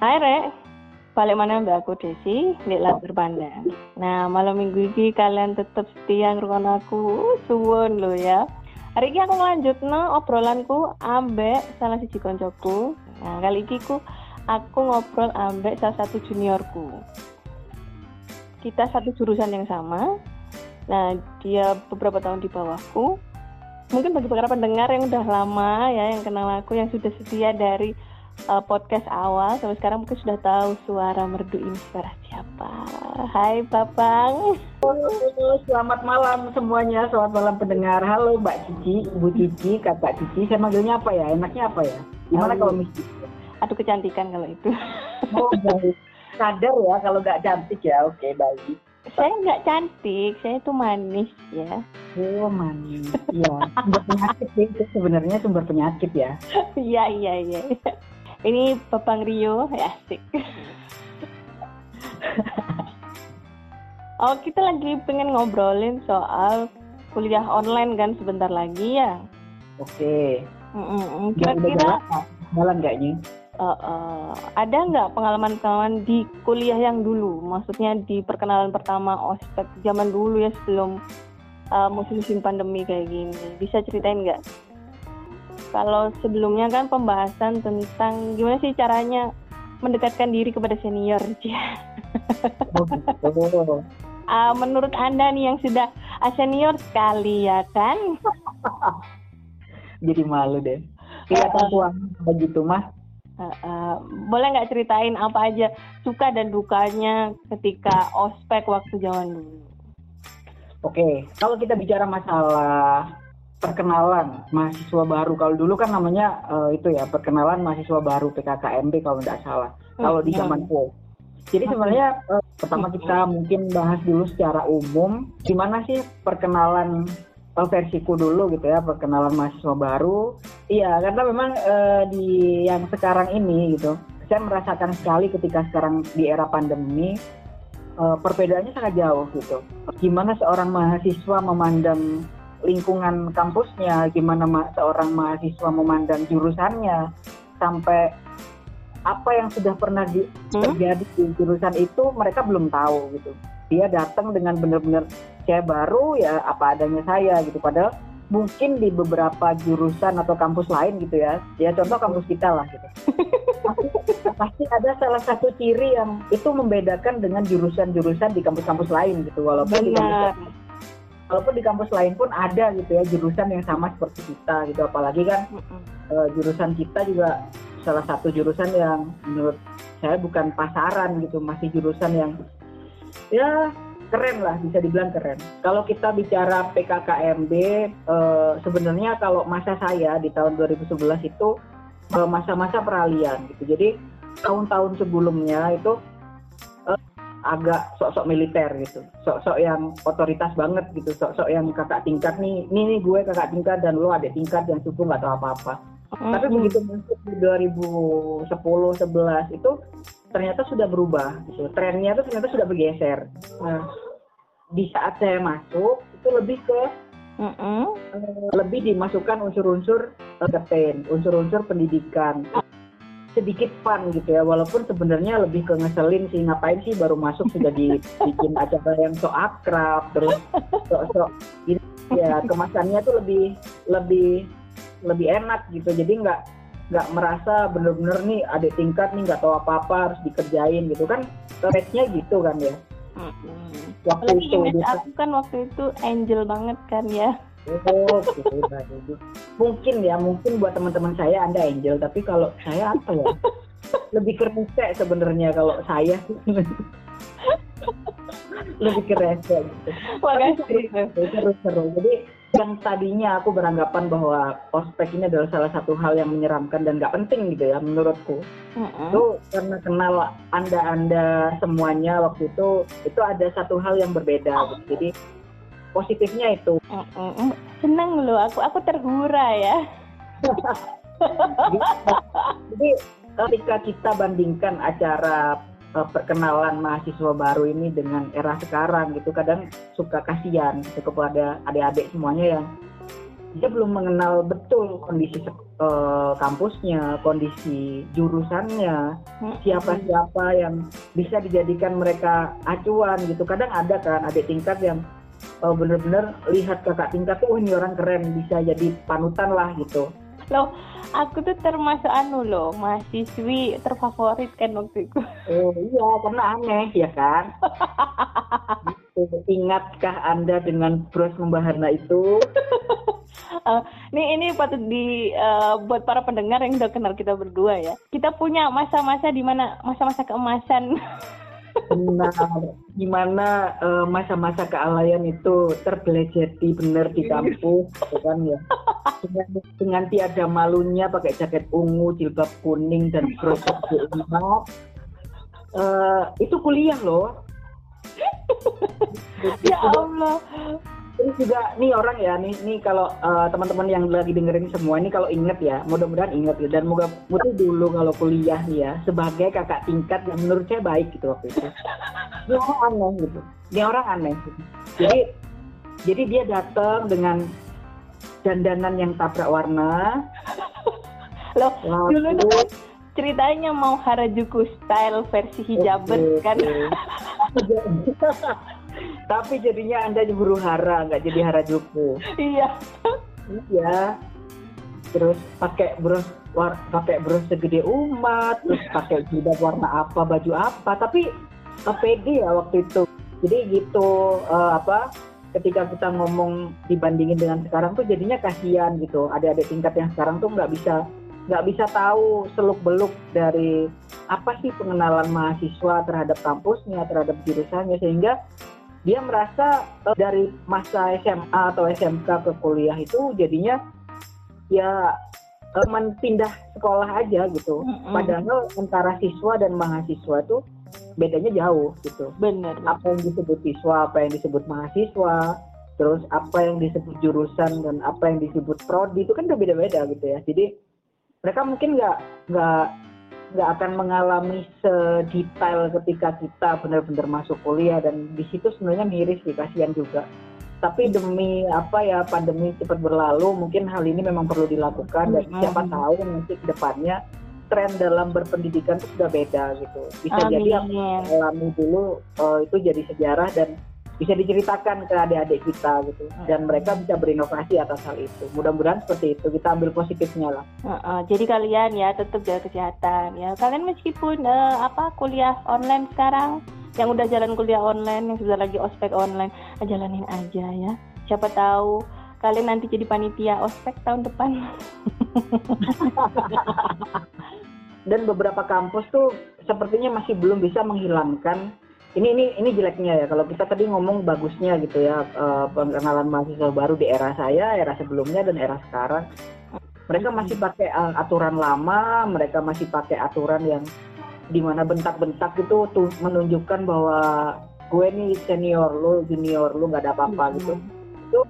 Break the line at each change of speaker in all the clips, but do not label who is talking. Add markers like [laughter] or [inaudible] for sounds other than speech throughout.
Hai Rek, balik mana mbak aku Desi, di Latar Pandang. Nah, malam minggu ini kalian tetap setia ngrungokno aku, suwun lo ya. Hari ini aku lanjut no obrolanku ambek salah siji koncoku. Nah, kali ini ku, aku ngobrol ambek salah satu juniorku. Kita satu jurusan yang sama. Nah, dia beberapa tahun di bawahku. Mungkin bagi para pendengar yang udah lama ya, yang kenal aku, yang sudah setia dari uh, podcast awal sampai sekarang mungkin sudah tahu suara merdu ini suara siapa. Hai.
Halo, selamat malam semuanya, selamat malam pendengar. Halo Mbak Cici, Ibu Cici, Kakak Cici. Saya manggilnya apa ya? Enaknya apa ya? Gimana kalau misi?
Aduh kecantikan kalau itu. [laughs]
Oh, baik. Sadar ya kalau nggak cantik ya. Oke, baik.
saya nggak cantik, saya tuh manis ya.
Oh, manis. Iya, sumber penyakit sih itu sebenarnya sumber penyakit ya. [laughs]
Iya iya iya. Ini Babang Rio, ya asik. oh kita lagi pengen ngobrolin soal kuliah online kan sebentar lagi ya.
Oke.
Mm-mm.
Udah- udah
Kira-kira
jalan, nih?
eh, eh, ada nggak pengalaman-pengalaman di kuliah yang dulu? Maksudnya di perkenalan pertama ospek zaman dulu ya sebelum eh, musim-musim pandemi kayak gini. Bisa ceritain nggak? Kalau sebelumnya kan pembahasan tentang gimana sih caranya mendekatkan diri kepada senior.
Oh, gitu. [laughs]
Ah, menurut anda nih yang sudah ah, senior sekali ya kan? [laughs]
Jadi malu deh. Kelihatan tua begitu mah.
Eh, eh, boleh nggak ceritain apa aja suka dan dukanya ketika ospek waktu zaman dulu?
Oke, kalau kita bicara masalah perkenalan mahasiswa baru, kalau dulu kan namanya eh, itu ya perkenalan mahasiswa baru PKKMB kalau tidak salah. Kalau di
Hmm.
zamanku. Jadi sebenarnya eh, pertama kita mungkin bahas dulu secara umum gimana sih perkenalan eh, versiku dulu gitu ya perkenalan mahasiswa baru. Iya karena memang eh, di yang sekarang ini gitu saya merasakan sekali ketika sekarang di era pandemi perbedaannya sangat jauh gitu. Gimana seorang mahasiswa memandang lingkungan kampusnya, gimana ma- seorang mahasiswa memandang jurusannya, sampai apa yang sudah pernah di,
Hmm?
terjadi di jurusan itu mereka belum tahu gitu. Dia datang dengan benar-benar saya baru ya apa adanya saya gitu. Padahal mungkin di beberapa jurusan atau kampus lain gitu ya. Ya contoh kampus kita lah gitu. [laughs] pasti, ada salah satu ciri yang itu membedakan dengan jurusan-jurusan di kampus-kampus lain gitu. Walaupun di kampus
Benar.
Walaupun di kampus lain pun ada gitu ya jurusan yang sama seperti kita gitu. Apalagi kan eh, jurusan kita juga salah satu jurusan yang menurut saya bukan pasaran gitu. Masih jurusan yang ya keren lah bisa dibilang keren. Kalau kita bicara PKKMB eh, sebenarnya kalau masa saya di tahun 2011 itu eh, masa-masa peralihan gitu. Jadi tahun-tahun sebelumnya itu agak sok-sok militer gitu sok-sok yang otoritas banget gitu sok-sok yang kakak tingkat nih ini nih gue kakak tingkat dan lo adik tingkat yang suku nggak tahu apa-apa tapi
Mm-mm.
begitu masuk di 2010 11 itu ternyata sudah berubah gitu. Trennya itu ternyata sudah bergeser. Nah, di saat saya masuk itu lebih ke
Mm-mm.
eh, lebih dimasukkan unsur-unsur entertain, unsur-unsur pendidikan. Sedikit fun gitu ya, walaupun sebenarnya lebih ke ngeselin sih ngapain sih baru masuk sudah dibikin acara yang so akrab terus sok-sok ini ya. Kemasannya tuh lebih lebih lebih enak gitu. Jadi nggak nggak merasa bener-bener nih ada tingkat nih nggak tahu apa-apa harus dikerjain gitu kan. Rate-nya gitu kan ya. Waktu
Apalagi
itu
image aku kan waktu itu angel banget kan ya.
Mungkin ya mungkin buat teman-teman saya anda angel tapi kalau saya apa ya lebih ke rese sebenarnya kalau saya lebih ke rese gitu
Makasih.
seru-seru. Jadi yang tadinya aku beranggapan bahwa ospek ini adalah salah satu hal yang menyeramkan dan nggak penting gitu ya menurutku.
Mm-mm.
Itu karena kenal anda-anda semuanya waktu itu itu ada satu hal yang berbeda. gitu. Jadi positifnya itu.
Seneng loh, aku aku tergura ya. [laughs]
Jadi ketika kita bandingkan acara eh, perkenalan mahasiswa baru ini dengan era sekarang gitu kadang suka kasihan gitu kepada adik-adik semuanya yang dia belum mengenal betul kondisi uh, kampusnya, kondisi jurusannya, siapa-siapa yang bisa dijadikan mereka acuan gitu. Kadang ada kan adik tingkat yang uh, bener-bener lihat kakak tingkat tuh, oh ini orang keren, bisa jadi panutan lah gitu.
Loh, aku tuh termasuk anu loh, mahasiswi terfavorit kan waktu itu.
Oh iya, karena aneh ya kan. gitu. Ingatkah Anda dengan bros membahana itu?
uh, [laughs] nih ini patut di uh, buat para pendengar yang udah kenal kita berdua ya. Kita punya masa-masa di mana masa-masa keemasan. [laughs]
Benar. Gimana uh, masa-masa kealayan itu terbelejeti benar di kampus, gitu kan ya. Dengan, dengan tiada malunya pakai jaket ungu, jilbab kuning dan kroset emak. Uh, itu kuliah loh.
ya Allah
terus juga nih orang ya nih nih kalau uh, teman-teman yang lagi dengerin semua ini kalau inget ya mudah-mudahan inget ya. Dan moga mudah dulu kalau kuliah nih ya sebagai kakak tingkat yang menurut saya baik gitu waktu itu. Dia orang aneh gitu. Dia orang aneh gitu. jadi jadi dia datang dengan dandanan yang tabrak warna.
Loh Lalu, dulu kan ceritanya mau Harajuku style versi hijaber okay, kan [laughs]
Tapi jadinya Anda huru hara, nggak jadi harajuku.
Iya.
Iya. Terus pakai bros war, pakai bros segede umat, terus pakai jilbab warna apa, baju apa. Tapi pede ya waktu itu. Jadi gitu uh, apa? Ketika kita ngomong dibandingin dengan sekarang tuh jadinya kasihan gitu. Adik-adik tingkat yang sekarang tuh nggak bisa nggak bisa tahu seluk beluk dari apa sih pengenalan mahasiswa terhadap kampusnya, terhadap jurusannya sehingga dia merasa uh, dari masa SMA atau SMK ke kuliah itu jadinya ya uh, pindah sekolah aja gitu. Mm-hmm. Padahal antara siswa dan mahasiswa tuh bedanya jauh gitu.
Benar.
Apa yang disebut siswa, apa yang disebut mahasiswa, terus apa yang disebut jurusan dan apa yang disebut prodi itu kan udah beda-beda gitu ya. Jadi mereka mungkin nggak nggak nggak akan mengalami sedetail ketika kita benar-benar masuk kuliah dan di situ sebenarnya miris sih kasihan juga tapi demi apa ya pandemi cepat berlalu mungkin hal ini memang perlu dilakukan dan mm-hmm. siapa tahu nanti ke depannya tren dalam berpendidikan itu sudah beda gitu bisa Amin. jadi alami dulu uh, itu jadi sejarah dan bisa diceritakan ke adik-adik kita gitu. Hmm. dan mereka bisa berinovasi atas hal itu. Mudah-mudahan seperti itu. Kita ambil positifnya lah.
Uh, uh, jadi kalian ya tetap jaga kesehatan ya. Kalian meskipun uh, apa kuliah online sekarang yang udah jalan kuliah online yang sudah lagi ospek online uh, jalanin aja ya. Siapa tahu kalian nanti jadi panitia ospek tahun depan. [laughs]
Dan beberapa kampus tuh sepertinya masih belum bisa menghilangkan ini ini ini jeleknya ya. Kalau kita tadi ngomong bagusnya gitu ya uh, pengenalan mahasiswa baru di era saya era sebelumnya dan era sekarang. Mereka masih pakai uh, aturan lama mereka masih pakai aturan yang di mana bentak-bentak itu tuh menunjukkan bahwa gue nih senior lo junior lo nggak ada apa-apa gitu. Itu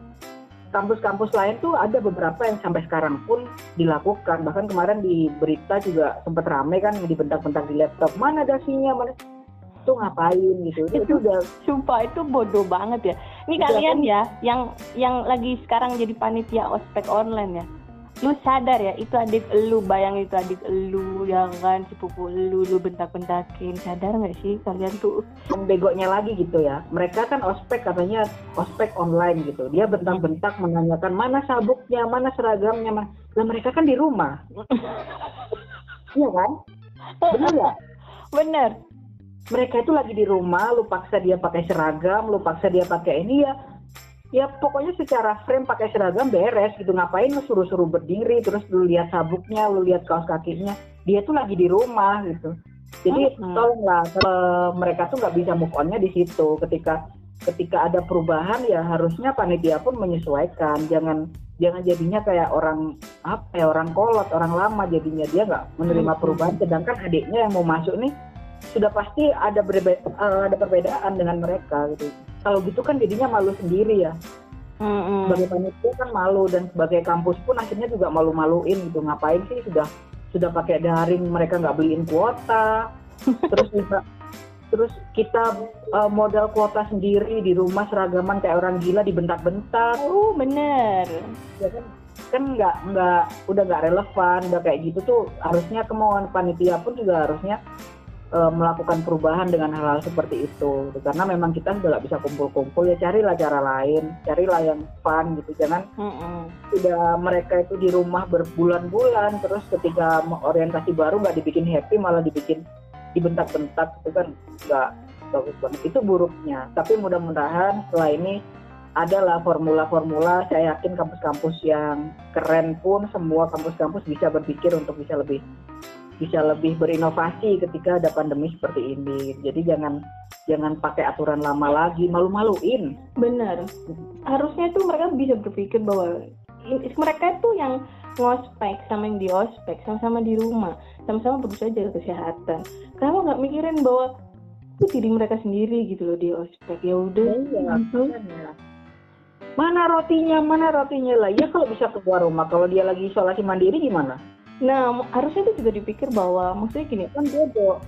kampus-kampus lain tuh ada beberapa yang sampai sekarang pun dilakukan. Bahkan kemarin di berita juga sempat rame kan dibentak-bentak di laptop. Mana dasinya mana tuh ngapain gitu? Itu, itu udah
sumpah itu bodoh banget ya. Ini udah kalian kan? ya yang yang lagi sekarang jadi panitia ospek online ya. Lu sadar ya itu adik lu bayang itu adik lu yang kan sepupu lu lu bentak-bentakin. Sadar nggak sih kalian tuh?
Begonya lagi gitu ya. Mereka kan ospek katanya ospek online gitu. Dia bentak-bentak menanyakan mana sabuknya? Mana seragamnya? Mana nah mereka kan di rumah. [laughs] Iya kan? Benar ya
bener
mereka itu lagi di rumah lu paksa dia pakai seragam lu paksa dia pakai ini ya. Ya pokoknya secara frame pakai seragam beres gitu. Ngapain lu suruh-suruh berdiri terus lu lihat sabuknya lu lihat kaos kakinya. Dia tuh lagi di rumah gitu. Jadi hmm. tolonglah uh, mereka tuh nggak bisa move onnya di situ. Ketika ketika ada perubahan ya harusnya panitia pun menyesuaikan. Jangan jangan jadinya kayak orang apa ya orang kolot orang lama. Jadinya dia nggak menerima perubahan. Sedangkan adiknya yang mau masuk nih sudah pasti ada berbe uh, ada perbedaan dengan mereka gitu. Kalau gitu kan jadinya malu sendiri ya. Mm-hmm. Sebagai panitia kan malu dan sebagai kampus pun akhirnya juga malu-maluin gitu. Ngapain sih sudah sudah pakai daring mereka nggak beliin kuota. Terus [laughs] juga terus kita uh, modal kuota sendiri di rumah seragaman kayak orang gila dibentak-bentak
oh bener
ya kan kan nggak nggak udah nggak relevan udah kayak gitu tuh harusnya kemauan panitia pun juga harusnya uh, melakukan perubahan dengan hal-hal seperti itu. Karena memang kita sudah nggak bisa kumpul-kumpul ya carilah cara lain carilah yang fun gitu. Jangan mm udah mereka itu di rumah berbulan-bulan terus ketika orientasi baru nggak dibikin happy malah dibikin dibentak-bentak itu kan. Nggak bagus banget. Itu buruknya. Tapi mudah-mudahan setelah ini adalah formula-formula. Saya yakin kampus-kampus yang keren pun semua kampus-kampus bisa berpikir untuk bisa lebih bisa lebih berinovasi ketika ada pandemi seperti ini. Jadi jangan jangan pakai aturan lama lagi malu-maluin.
Benar. Harusnya itu mereka bisa berpikir bahwa mereka itu yang ngospek sama yang di ospek sama-sama di rumah sama-sama berusaha jaga kesehatan. Kenapa nggak mikirin bahwa itu diri mereka sendiri gitu loh di ospek ya udah.
Iya, iya. mana rotinya mana rotinya lah. Ya kalau bisa keluar rumah kalau dia lagi isolasi mandiri gimana
nah harusnya itu juga dipikir bahwa maksudnya gini
kan bodoh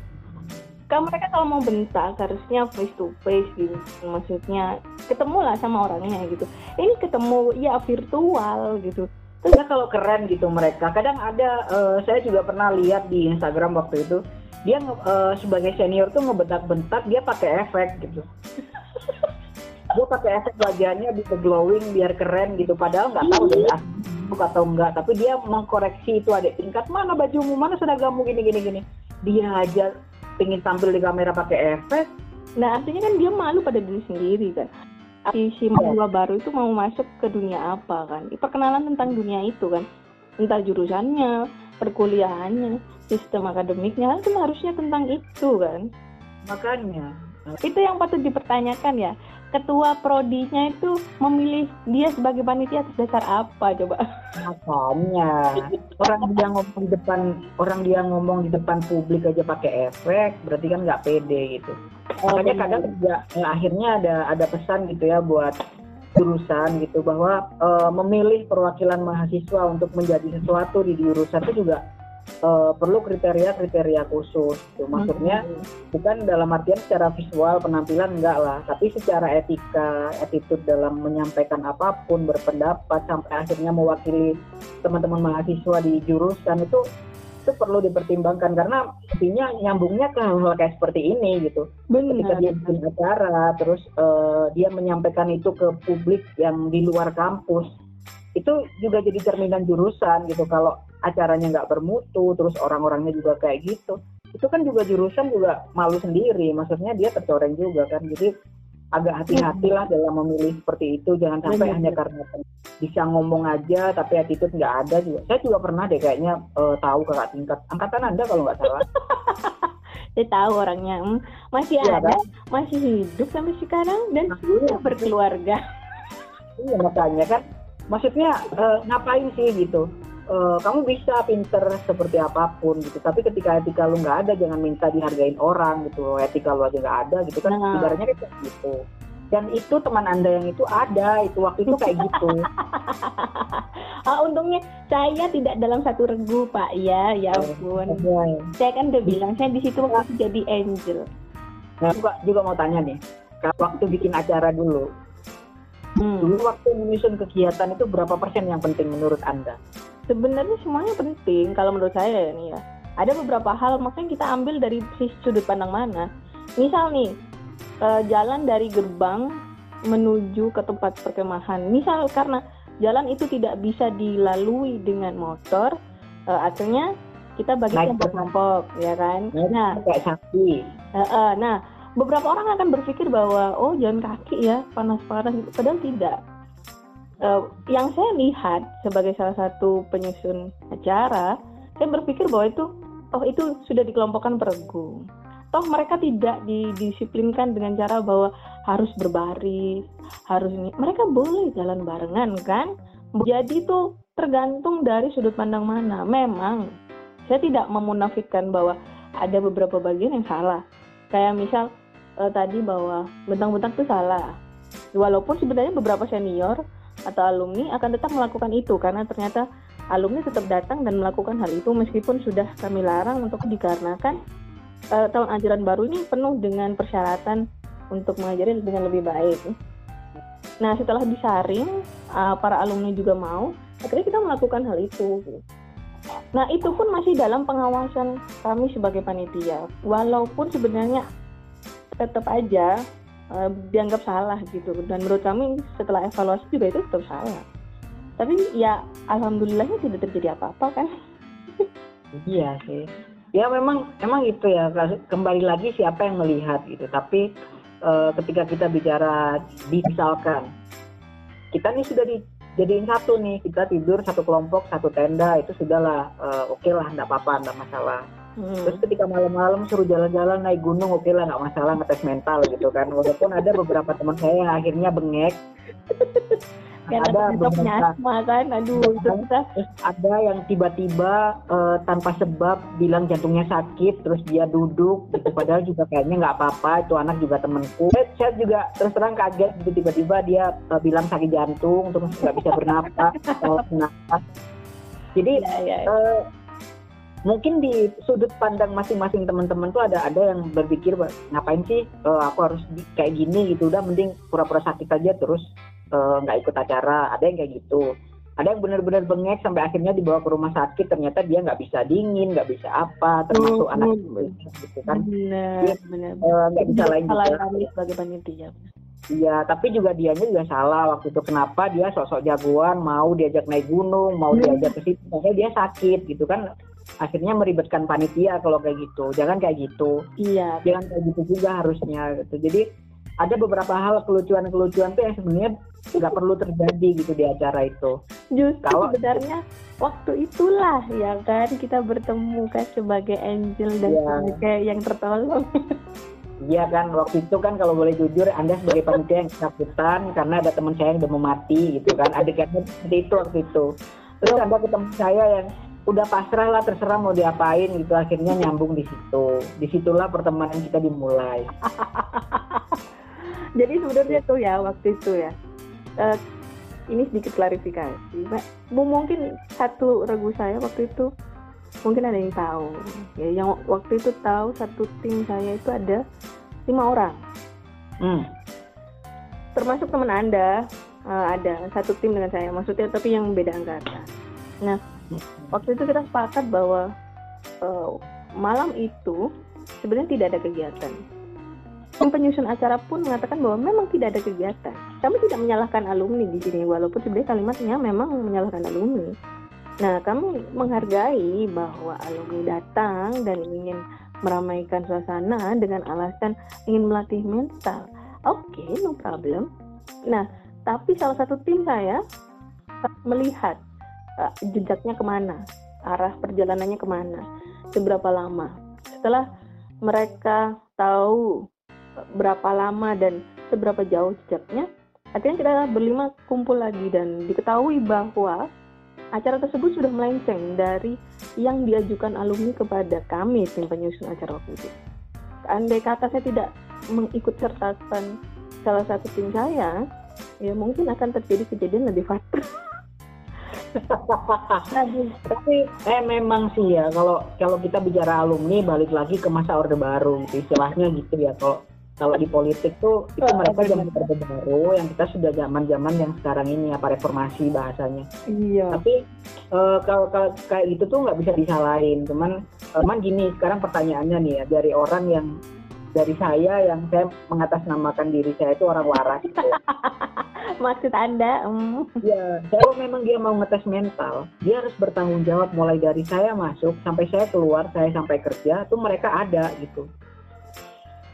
kan mereka kalau mau bentak harusnya face to face gitu maksudnya ketemu lah sama orangnya gitu. Ini ketemu ya virtual gitu.
Ya kalau keren gitu mereka. Kadang ada uh, saya juga pernah lihat di Instagram waktu itu dia uh, sebagai senior tuh ngebentak-bentak dia pakai efek gitu dia pakai efek wajahnya bisa glowing biar keren gitu. Padahal nggak tahu dia asli atau enggak tapi dia mengkoreksi itu ada tingkat mana bajumu mana seragammu gini gini gini. Dia aja pengen tampil di kamera pakai efek.
Nah artinya kan dia malu pada diri sendiri kan? Si si mahasiswa baru itu mau masuk ke dunia apa kan? Perkenalan tentang dunia itu kan? Entah jurusannya perkuliahannya sistem akademiknya kan harusnya tentang itu kan?
Makanya.
Itu yang patut dipertanyakan ya ketua prodinya itu memilih dia sebagai panitia atas dasar apa coba?
Makanya. Orang dia ngomong di depan orang dia ngomong di depan publik aja pakai efek berarti kan nggak pede gitu. Makanya kadang juga ya, akhirnya ada ada pesan gitu ya buat jurusan gitu bahwa uh, memilih perwakilan mahasiswa untuk menjadi sesuatu di jurusan itu juga uh, perlu kriteria-kriteria khusus. Gitu. Maksudnya hmm. bukan dalam artian secara visual penampilan enggak lah, tapi secara etika, attitude dalam menyampaikan apa pun, berpendapat sampai akhirnya mewakili teman-teman mahasiswa di jurusan itu itu perlu dipertimbangkan karena intinya nyambungnya ke hal-hal kayak seperti ini gitu. Benar. Ketika dia bikin acara, terus uh, dia menyampaikan itu ke publik yang di luar kampus, itu juga jadi cerminan jurusan gitu. Kalau acaranya nggak bermutu terus orang-orangnya juga kayak gitu. Itu kan juga jurusan juga malu sendiri maksudnya dia tercoreng juga kan. Jadi agak hati-hatilah dalam memilih seperti itu jangan sampai Benar. hanya karena bisa ngomong aja tapi attitude nggak ada juga. Saya juga pernah deh kayaknya uh, tahu kakak tingkat. Angkatan anda kalau nggak salah. [laughs]
Saya tahu orangnya. Hmm, masih ya, ada kan? masih hidup sampai sekarang dan nah, sudah berkeluarga.
Iya makanya kan. Maksudnya uh, ngapain sih gitu uh, kamu bisa pinter seperti apa pun gitu. Tapi ketika etika lu nggak ada jangan minta dihargain orang gitu etika lu aja nggak ada gitu kan. Nah. ibaratnya kayak gitu. Dan itu teman anda yang itu ada itu waktu itu kayak gitu. [laughs]
Oh, untungnya saya tidak dalam satu regu pak. Ya ya ampun. ya. saya kan udah bilang saya di situ waktu jadi angel.
Nah juga juga mau tanya nih. Waktu bikin acara dulu hmm. dulu waktu menyusun kegiatan itu berapa persen yang penting menurut anda
sebenarnya semuanya penting kalau menurut saya nih ya ada beberapa hal makanya kita ambil dari sisi sudut pandang mana. Misal nih uh, jalan dari gerbang menuju ke tempat perkemahan. Misal karena jalan itu tidak bisa dilalui dengan motor uh, akhirnya kita bagi kelompok ya kan?
Nah kayak sapi.
Uh, uh, nah beberapa orang akan berpikir bahwa oh jalan kaki ya panas-panas gitu. Padahal tidak uh, yang saya lihat sebagai salah satu penyusun acara, saya berpikir bahwa itu oh itu sudah dikelompokkan peregu. Toh mereka tidak didisiplinkan dengan cara bahwa harus berbaris, harus ini. Mereka boleh jalan barengan kan? Jadi itu tergantung dari sudut pandang mana. Memang saya tidak memunafikan bahwa ada beberapa bagian yang salah. Kayak misal eh, tadi bahwa bentang-bentang itu salah. Walaupun sebenarnya beberapa senior atau alumni akan tetap melakukan itu karena ternyata alumni tetap datang dan melakukan hal itu meskipun sudah kami larang untuk dikarenakan uh, tahun ajaran baru ini penuh dengan persyaratan untuk mengajari dengan lebih baik. Nah setelah disaring, uh, para alumni juga mau, akhirnya kita melakukan hal itu. Nah itu pun masih dalam pengawasan kami sebagai panitia, walaupun sebenarnya tetap aja uh, dianggap salah gitu. Dan menurut kami setelah evaluasi juga itu tetap salah. Tapi ya alhamdulillahnya tidak terjadi apa-apa kan. [laughs]
Iya sih. Ya memang memang itu ya kembali lagi siapa yang melihat gitu. Tapi uh, ketika kita bicara misalkan kita nih sudah dijadiin satu nih kita tidur satu kelompok satu tenda itu sudahlah uh, oke okay lah nggak apa-apa nggak masalah. Hmm. Terus ketika malam-malam suruh jalan-jalan naik gunung oke okay lah nggak masalah ngetes mental gitu kan. Walaupun ada beberapa teman saya yang akhirnya bengek. [laughs]
Karena ada beberapa asma kan? Aduh itu kita
ada yang tiba-tiba uh, tanpa sebab bilang jantungnya sakit terus dia duduk gitu. Padahal juga kayaknya nggak apa-apa itu anak juga temanku. Saya juga terus terang kaget gitu. Tiba-tiba dia uh, bilang sakit jantung terus nggak bisa bernapas [laughs] bernapas jadi ya, ya, ya. Uh, mungkin di sudut pandang masing-masing teman-teman tuh ada ada yang berpikir ngapain sih uh, aku harus kayak gini gitu. Udah mending pura-pura sakit aja terus Eh, nggak uh, ikut acara. Ada yang kayak gitu. Ada yang benar-benar bengek sampai akhirnya dibawa ke rumah sakit. Ternyata dia nggak bisa dingin nggak bisa apa termasuk oh, anak gitu kan.
Benar benar
eh, nggak bisa lain
juga. sebagai panitia
Iya, tapi juga dianya juga salah. Waktu itu. Kenapa dia sosok jagoan, mau diajak naik gunung, mau hmm. diajak ke situ, dia sakit gitu kan. Akhirnya meribetkan panitia kalau kayak gitu. Jangan kayak gitu.
Iya.
Jangan kayak gitu juga harusnya gitu. Jadi ada beberapa hal kelucuan-kelucuan tuh yang sebenarnya nggak perlu terjadi gitu di acara itu.
Justru Kalau, sebenarnya waktu itulah ya kan kita bertemu kan sebagai angel dan ya. sebagai yang tertolong. [laughs]
Iya kan waktu itu kan kalau boleh jujur Anda sebagai panitia yang ketakutan karena ada teman saya yang udah mau mati gitu kan adegannya seperti itu waktu itu. Terus ada ketemu saya yang udah pasrah lah terserah mau diapain gitu akhirnya nyambung di situ. Di situlah pertemanan kita dimulai. [laughs]
jadi sebenarnya tuh ya waktu itu ya uh, ini sedikit klarifikasi Bu mungkin satu ragu saya waktu itu mungkin ada yang tahu ya yang waktu itu tahu satu tim saya itu ada lima orang hmm. termasuk teman anda uh, ada satu tim dengan saya maksudnya tapi yang beda angkatan nah waktu itu kita sepakat bahwa uh, malam itu sebenarnya tidak ada kegiatan Tim penyusun acara pun mengatakan bahwa memang tidak ada kegiatan. Kami tidak menyalahkan alumni di sini, walaupun sebenarnya kalimatnya memang menyalahkan alumni. Nah, kami menghargai bahwa alumni datang dan ingin meramaikan suasana dengan alasan ingin melatih mental. Oke, okay, no problem. Nah, tapi salah satu tim saya melihat uh, jejaknya ke mana, arah perjalanannya ke mana, seberapa lama. Setelah mereka tahu berapa lama dan seberapa jauh jejaknya akhirnya kita berlima kumpul lagi dan diketahui bahwa acara tersebut sudah melenceng dari yang diajukan alumni kepada kami tim penyusun acara waktu itu. Andai kata saya tidak mengikut sertakan salah satu tim saya, ya mungkin akan terjadi kejadian lebih fatal. [laughs] [laughs]
Tapi eh memang sih ya kalau kalau kita bicara alumni balik lagi ke masa orde baru istilahnya gitu ya. Kalau kalau di politik tuh itu oh, mereka zaman orde baru yang kita sudah zaman zaman yang sekarang ini apa reformasi bahasanya.
Iya.
Tapi uh, kalau, kalau kayak gitu tuh nggak bisa disalahin. Cuman cuman gini sekarang pertanyaannya nih ya dari orang yang dari saya yang saya mengatasnamakan diri saya itu orang waras. gitu. [laughs]
maksud anda mm.
ya kalau memang dia mau ngetes mental dia harus bertanggung jawab mulai dari saya masuk sampai saya keluar saya sampai kerja tuh mereka ada gitu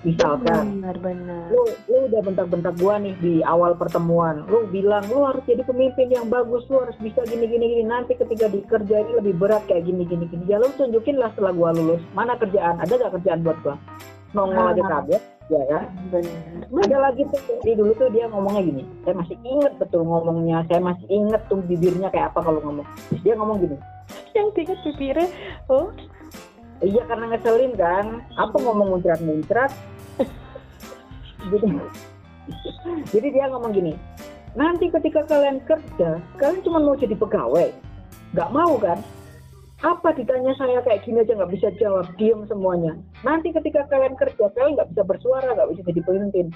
misalkan.
Benar, benar.
lu lu udah bentak-bentak gua nih di awal pertemuan. Lu bilang lu harus jadi pemimpin yang bagus. Lu harus bisa gini gini gini nanti ketika dikerja ini lebih berat kayak gini gini gini ya lu tunjukin lah setelah gua lulus mana kerjaan ada gak kerjaan buat gua? Nongol aja ah. kaget ya kan? Benar. Ada lagi tuh di dulu tuh dia ngomongnya gini saya masih inget betul ngomongnya saya masih inget tuh bibirnya kayak apa kalau ngomong. Dia ngomong gini
yang inget bibirnya oh
Iya karena ngeselin kan. Apa ngomong muncrat-muncrat. jadi, jadi dia ngomong gini. Nanti ketika kalian kerja, kalian cuma mau jadi pegawai. Gak mau kan? apa ditanya saya kayak gini aja nggak bisa jawab diem semuanya nanti ketika kalian kerja kalian nggak bisa bersuara nggak bisa jadi pemimpin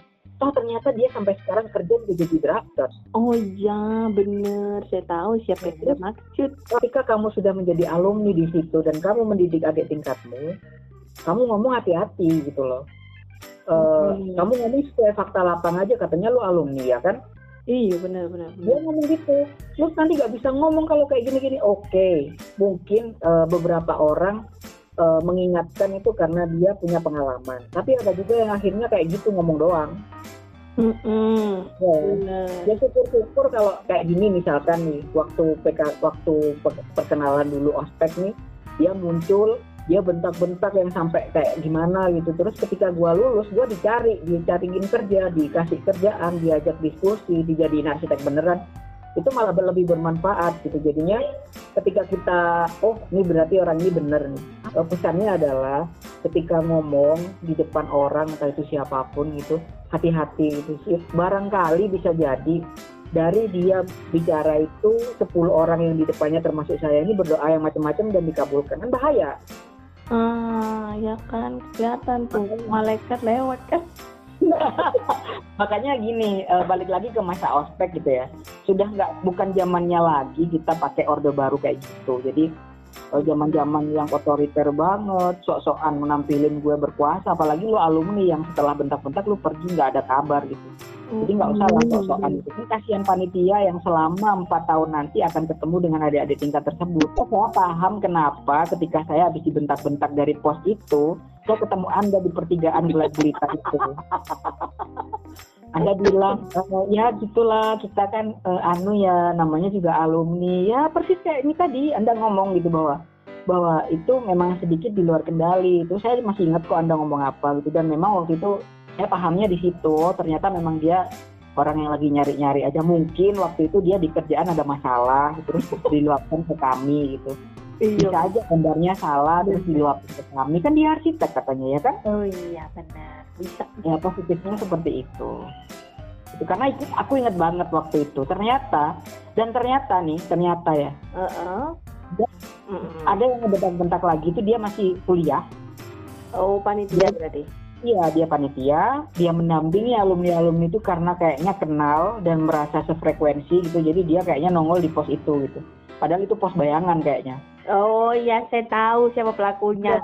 toh ternyata dia sampai sekarang kerja udah jadi director
Oh iya, bener. Saya tahu siapa yang tidak maksud.
ketika kamu sudah menjadi alumni di situ dan kamu mendidik adik tingkatmu kamu ngomong hati-hati gitu loh Eh,
Hmm.
kamu ngomong sesuai fakta lapang aja katanya lu alumni ya kan
Iya, benar benar.
dia ngomong gitu terus nanti nggak bisa ngomong kalau kayak gini-gini oke mungkin eh, beberapa orang eh, mengingatkan itu karena dia punya pengalaman. Tapi ada juga yang akhirnya kayak gitu ngomong doang.
Mm-mm,
ya,
bener.
ya syukur-syukur kalau kayak gini misalkan nih waktu PK waktu pe- perkenalan dulu ospek nih dia muncul dia bentak-bentak yang sampai kayak gimana gitu. Terus ketika gua lulus gua dicari dicariin kerja dikasih kerjaan diajak diskusi dijadiin arsitek beneran itu malah lebih bermanfaat gitu. Jadinya ketika kita oh ini berarti orang ini bener nih. Eh, pesannya adalah ketika ngomong di depan orang entah itu siapa pun gitu hati-hati gitu sih. Barangkali bisa jadi dari dia bicara itu 10 orang yang di depannya termasuk saya ini berdoa yang macam-macam dan dikabulkan kan bahaya.
Ah, ya kan. Kelihatan tuh malaikat lewat kan. [laughs]
makanya gini eh, balik lagi ke masa ospek gitu ya. Sudah nggak bukan zamannya lagi kita pakai orde baru kayak gitu. Jadi eh, zaman-zaman yang otoriter banget sok-sokan menampilin gue berkuasa apalagi lu alumni yang setelah bentak-bentak lu pergi nggak ada kabar gitu. Jadi nggak usah lah sok-sokan gitu. Ini kasihan panitia yang selama empat tahun nanti akan ketemu dengan adik-adik tingkat tersebut. Oh, saya paham kenapa ketika saya habis dibentak-bentak dari pos itu saya ketemu anda di pertigaan gelas berita itu. Anda bilang "Eh, ya gitulah kita kan eh, anu ya namanya juga alumni. Ya persis kayak ini tadi anda ngomong gitu bahwa bahwa itu memang sedikit di luar kendali. Itu saya masih ingat kok anda ngomong apa gitu. Dan memang waktu itu saya pahamnya di situ. Ternyata memang dia orang yang lagi nyari-nyari aja. Mungkin waktu itu dia di kerjaan ada masalah terus diluapkan ke kami gitu bisa
Iya.
aja gambarnya salah terus diluapkan ke kami kan dia arsitek katanya ya kan
Oh iya benar. Bisa.
ya positifnya seperti itu itu karena itu aku ingat banget waktu itu ternyata dan ternyata nih ternyata ya
Heeh.
Ya.
Mm-mm.
ada yang ngebentak-bentak lagi itu dia masih kuliah
Oh panitia berarti.
iya dia panitia dia mendampingi alumni alumni itu karena kayaknya kenal dan merasa sefrekuensi gitu jadi dia kayaknya nongol di pos itu gitu padahal itu pos bayangan kayaknya
Oh iya saya tahu siapa pelakunya.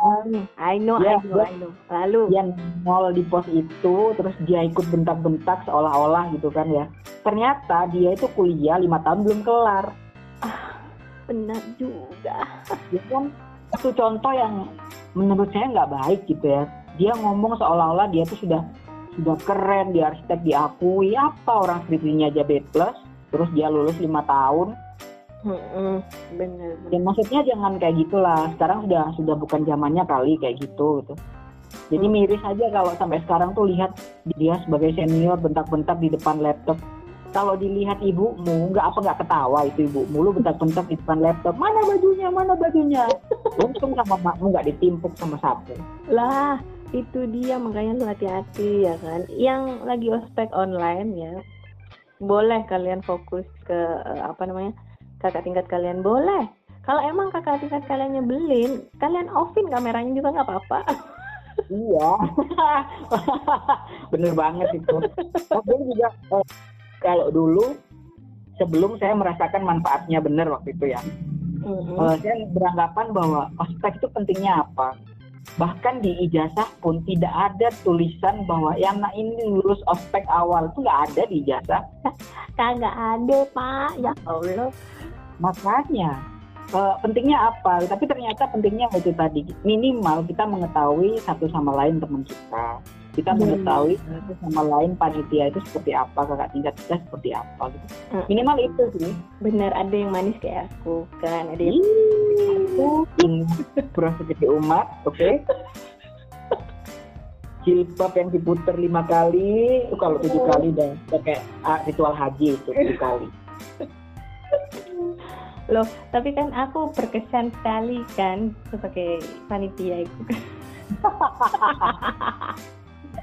I know,
Ya,
I know,
ya.
I know. Lalu.
dia nongol di pos itu terus dia ikut bentak-bentak seolah-olah gitu kan ya ternyata dia itu kuliah lima tahun belum kelar
Benar juga.
itu kan satu contoh yang menurut saya nggak baik gitu ya dia ngomong seolah-olah dia tuh sudah sudah keren di arsitek diakui apa orang skripsinya aja B plus terus dia lulus lima tahun
Mm-mm. Benar.
ya maksudnya jangan kayak gitulah sekarang sudah sudah bukan zamannya kali kayak gitu gitu jadi
Hmm.
miris aja kalau sampai sekarang tuh lihat dia sebagai senior bentak-bentak di depan laptop kalau dilihat ibumu nggak apa nggak ketawa itu ibumu lu bentak-bentak di depan laptop mana bajunya mana bajunya untung sama makmu nggak ditimpuk sama sapu
Lah, itu dia makanya lu hati-hati ya kan. Yang lagi ospek online ya, boleh kalian fokus ke eh, apa namanya kakak tingkat kalian boleh. Kalau emang kakak tingkat kalian nyebelin, kalian offin kameranya juga nggak apa-apa.
iya [laughs] bener banget itu tapi juga eh, kalau dulu sebelum saya merasakan manfaatnya bener waktu itu ya
Mm-mm.
Eh, saya beranggapan bahwa ospek itu pentingnya apa bahkan di ijazah pun tidak ada tulisan bahwa yang anak ini lulus ospek awal. Itu nggak ada di ijazah. [laughs]
Kagak ada pak, ya Allah.
makanya eh, pentingnya apa? Tapi ternyata pentingnya itu tadi. Minimal kita mengetahui satu sama lain teman kita. Kita
Hmm.
mengetahui satu sama lain panitia itu seperti apa kakak tingkat kita seperti apa gitu.
Hmm.
minimal itu sih.
Bener ada yang manis kayak aku kan, ada yang
ingat pura segede umat oke jilbab yang diputer lima kali itu kalau tujuh kali dan kayak ah, ritual haji itu tujuh kali
loh. Tapi kan aku berkesan sekali kan sebagai panitia itu.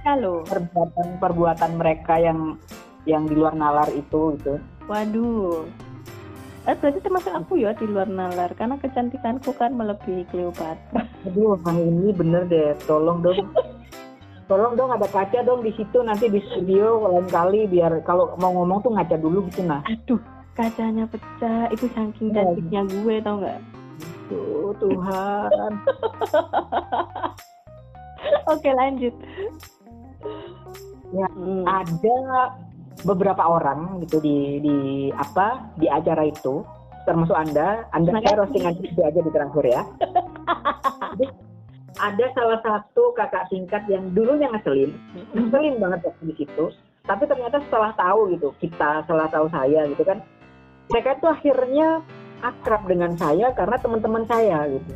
Halo.
perbuatan perbuatan mereka yang yang di luar nalar itu gitu
Waduh. Eh, berarti termasuk aku ya di luar nalar karena kecantikanku kan melebihi Cleopatra.
Aduh, ini bener deh. Tolong dong. Tolong dong ada kaca dong di situ nanti di studio lain kali biar kalau mau ngomong tuh ngaca dulu gitu nah.
Aduh, kacanya pecah. Itu saking
Iya.
cantiknya gue tau nggak?
Tuh Tuhan. [laughs]
Oke lanjut.
Ya,
Hmm.
ada beberapa orang gitu di di apa di acara itu. Termasuk anda. Anda saya roasting aja itu aja di transfer ya. [laughs] Ada salah satu kakak tingkat yang dulunya ngeselin. Ngeselin banget waktu di situ. Tapi ternyata setelah tahu gitu kita setelah tahu saya gitu kan mereka itu akhirnya akrab dengan saya karena teman-teman saya gitu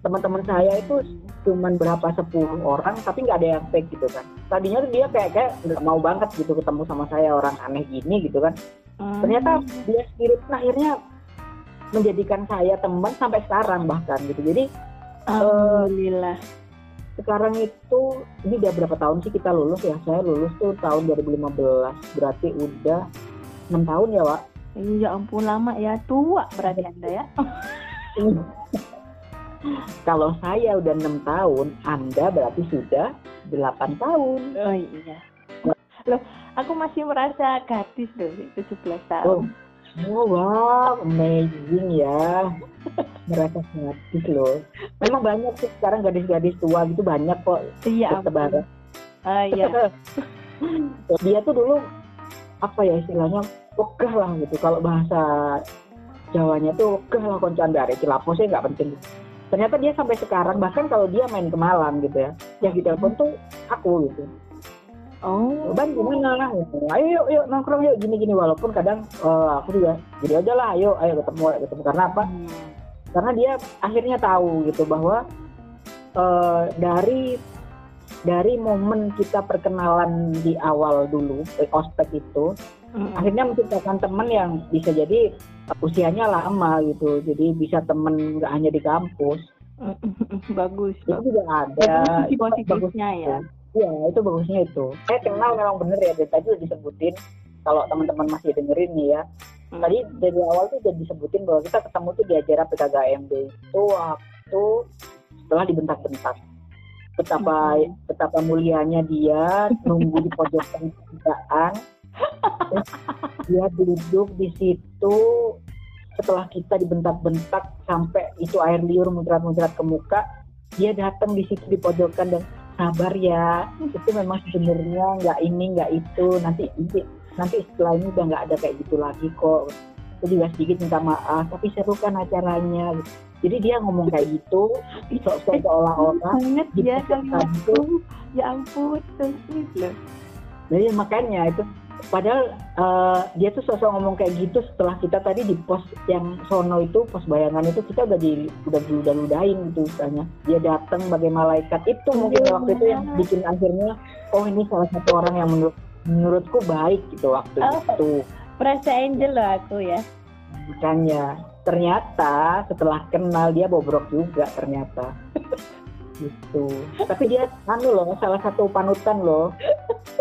teman-teman saya itu cuman berapa sepuluh orang tapi nggak ada yang fake gitu kan tadinya tuh dia kayak kayak nggak mau banget gitu ketemu sama saya orang aneh gini gitu kan
Hmm.
ternyata dia spirit akhirnya menjadikan saya teman sampai sekarang bahkan gitu jadi
Alhamdulillah.
sekarang itu ini udah berapa tahun sih kita lulus ya saya lulus tuh tahun 2015 berarti udah enam tahun ya Wak
Ya ampun lama ya tua berarti anda ya. [laughs]
kalau saya udah enam tahun Anda berarti sudah 8 tahun.
Oh iya. Loh, aku masih merasa gadis loh, 17
oh,
tahun.
oh wow amazing ya. Merasa gratis loh. Memang banyak sih sekarang gadis-gadis tua gitu banyak kok.
Iya,
tersebar
Ah iya. [laughs]
dia tuh dulu apa ya istilahnya ogah lah gitu. Kalau bahasa Jawanya tuh ogah lah koncoan dari nggak penting ternyata dia sampai sekarang bahkan kalau dia main ke Malang gitu ya yang ditelepon tuh aku gitu
Oh.
Ban gimana gitu. ayo yuk yuk nongkrong yuk gini gini walaupun kadang eh, aku juga jadi aja lah ayo ayo ketemu ayo ketemu karena apa
Hmm.
karena dia akhirnya tahu gitu bahwa eh, dari dari momen kita perkenalan di awal dulu eh, ospek itu
Mm-mm.
akhirnya menciptakan teman yang bisa jadi usianya lama gitu jadi bisa temen nggak hanya di kampus. [laughs]
Bagus.
itu
Bagus.
juga ada Itu bagus
positifnya ya.
Iya, itu bagusnya itu. Saya kenal memang bener ya, dari tadi udah disebutin. Kalau teman-teman masih dengerin nih ya.
Hmm.
Tadi dari awal tuh udah disebutin bahwa kita ketemu tuh di acara PKKMB itu waktu setelah dibentak-bentak. Betapa
Hmm.
betapa mulianya dia nunggu di kerjaan. Dia duduk di situ setelah kita dibentak-bentak sampai itu air liur muncrat-muncrat ke muka dia datang di situ di pojokan dan sabar ya itu memang sebenarnya nggak ini nggak itu nanti nanti nanti setelah ini udah nggak ada kayak gitu lagi kok. Itu juga sedikit minta maaf tapi seru kan acaranya. Jadi dia ngomong kayak gitu sok-sok seolah-olah
Banget
di
ya
pojokan
kalian
itu
Ya ampun, so sweet loh.
jadi makanya itu padahal eh, dia tuh sosok ngomong kayak gitu setelah kita tadi di pos yang sono itu pos bayangan itu kita udah di udah udah ludahin gitu istilahnya dia datang sebagai malaikat itu mungkin
Iya.
waktu itu yang bikin akhirnya oh ini salah satu orang yang menurut menurutku baik gitu waktu
Oh.
itu
Merasa angel loh aku ya.
makanya ternyata setelah kenal dia bobrok juga ternyata [laughs] gitu tapi dia anu loh salah satu panutan loh [laughs]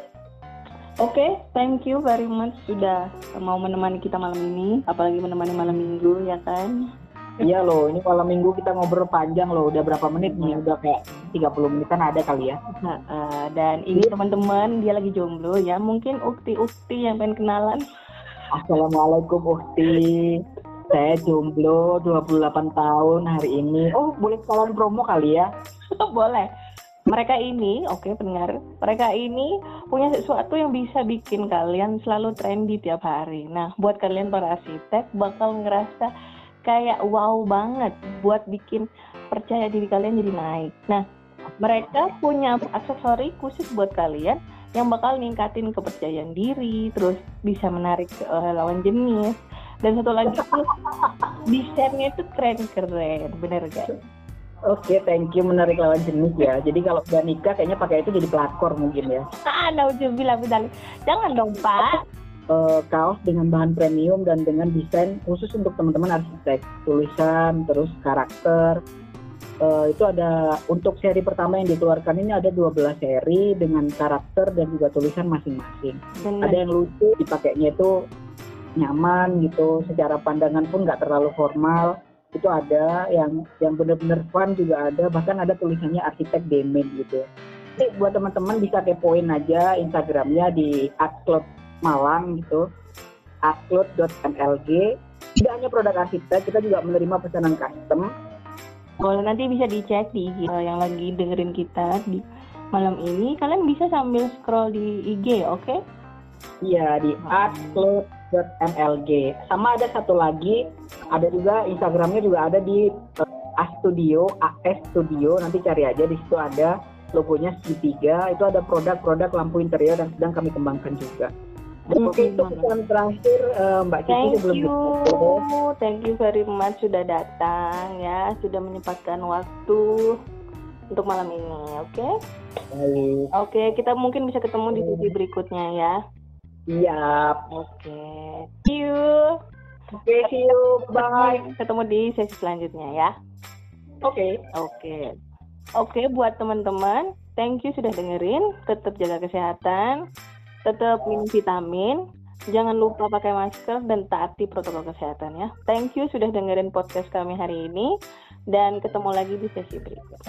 Oke, thank you very much sudah mau menemani kita malam ini, apalagi menemani malam minggu ya kan.
Iya loh, ini malam minggu kita ngobrol panjang loh. Udah berapa menit nih? Udah kayak 30 menitan ada kali ya.
Nah, dan ini teman-teman dia lagi jomblo ya, mungkin ukti-ukti yang pengen kenalan.
Assalamualaikum Ukti. Saya jomblo 28 tahun hari ini. Oh, boleh sekalian promo kali ya? [laughs]
Boleh. Mereka ini, oke pendengar, mereka ini punya sesuatu yang bisa bikin kalian selalu trendy tiap hari. Nah, buat kalian para arsitek bakal ngerasa kayak wow banget buat bikin percaya diri kalian jadi naik. Nah, mereka punya aksesori khusus buat kalian yang bakal ningkatin kepercayaan diri, terus bisa menarik eh, lawan jenis. Dan satu lagi tuh desainnya itu keren-keren, bener gak?
Oke, thank you menarik lawan jenis ya. Jadi kalau udah nikah kayaknya pakai itu jadi pelakor mungkin ya.
Ah, nauzubillah bidalik. Jangan dong, Pak.
Eh, kaos dengan bahan premium dan dengan desain khusus untuk teman-teman arsitek. Tulisan, terus karakter. Eh, itu ada untuk seri pertama yang dikeluarkan ini ada 12 seri dengan karakter dan juga tulisan masing-masing. Ada yang lucu dipakainya itu nyaman gitu secara pandangan pun nggak terlalu formal itu ada yang yang benar-benar fun juga ada bahkan ada tulisannya arsitek demen gitu jadi buat teman-teman bisa kepoin aja instagramnya di atcloud malang gitu atcloud.mlg tidak hanya produk arsitek kita juga menerima pesanan custom
Boleh nanti bisa dicek di IG yang lagi dengerin kita di malam ini. Kalian bisa sambil scroll di IG, oke?
Iya di artcloud.mlg. Sama ada satu lagi, ada juga Instagramnya juga ada di uh, Astudio, AS Studio. Nanti cari aja di situ ada logonya segitiga. Itu ada produk-produk lampu interior yang sedang kami kembangkan juga. Dan
Hmm,
Oke itu pesan terakhir uh, Mbak Cici
Thank
sebelum
you,
ditutup.
thank you very much sudah datang ya, sudah menyempatkan waktu untuk malam ini, oke?
Baik.
Oke, kita mungkin bisa ketemu di sesi berikutnya ya.
Siap.
Oke, see you.
Oke, see you. Bye.
Ketemu di sesi selanjutnya ya.
Oke.
Oke. Oke, buat teman-teman, thank you sudah dengerin. Tetap jaga kesehatan, tetap minum vitamin, jangan lupa pakai masker dan taati protokol kesehatan ya. Thank you sudah dengerin podcast kami hari ini dan ketemu lagi di sesi berikutnya.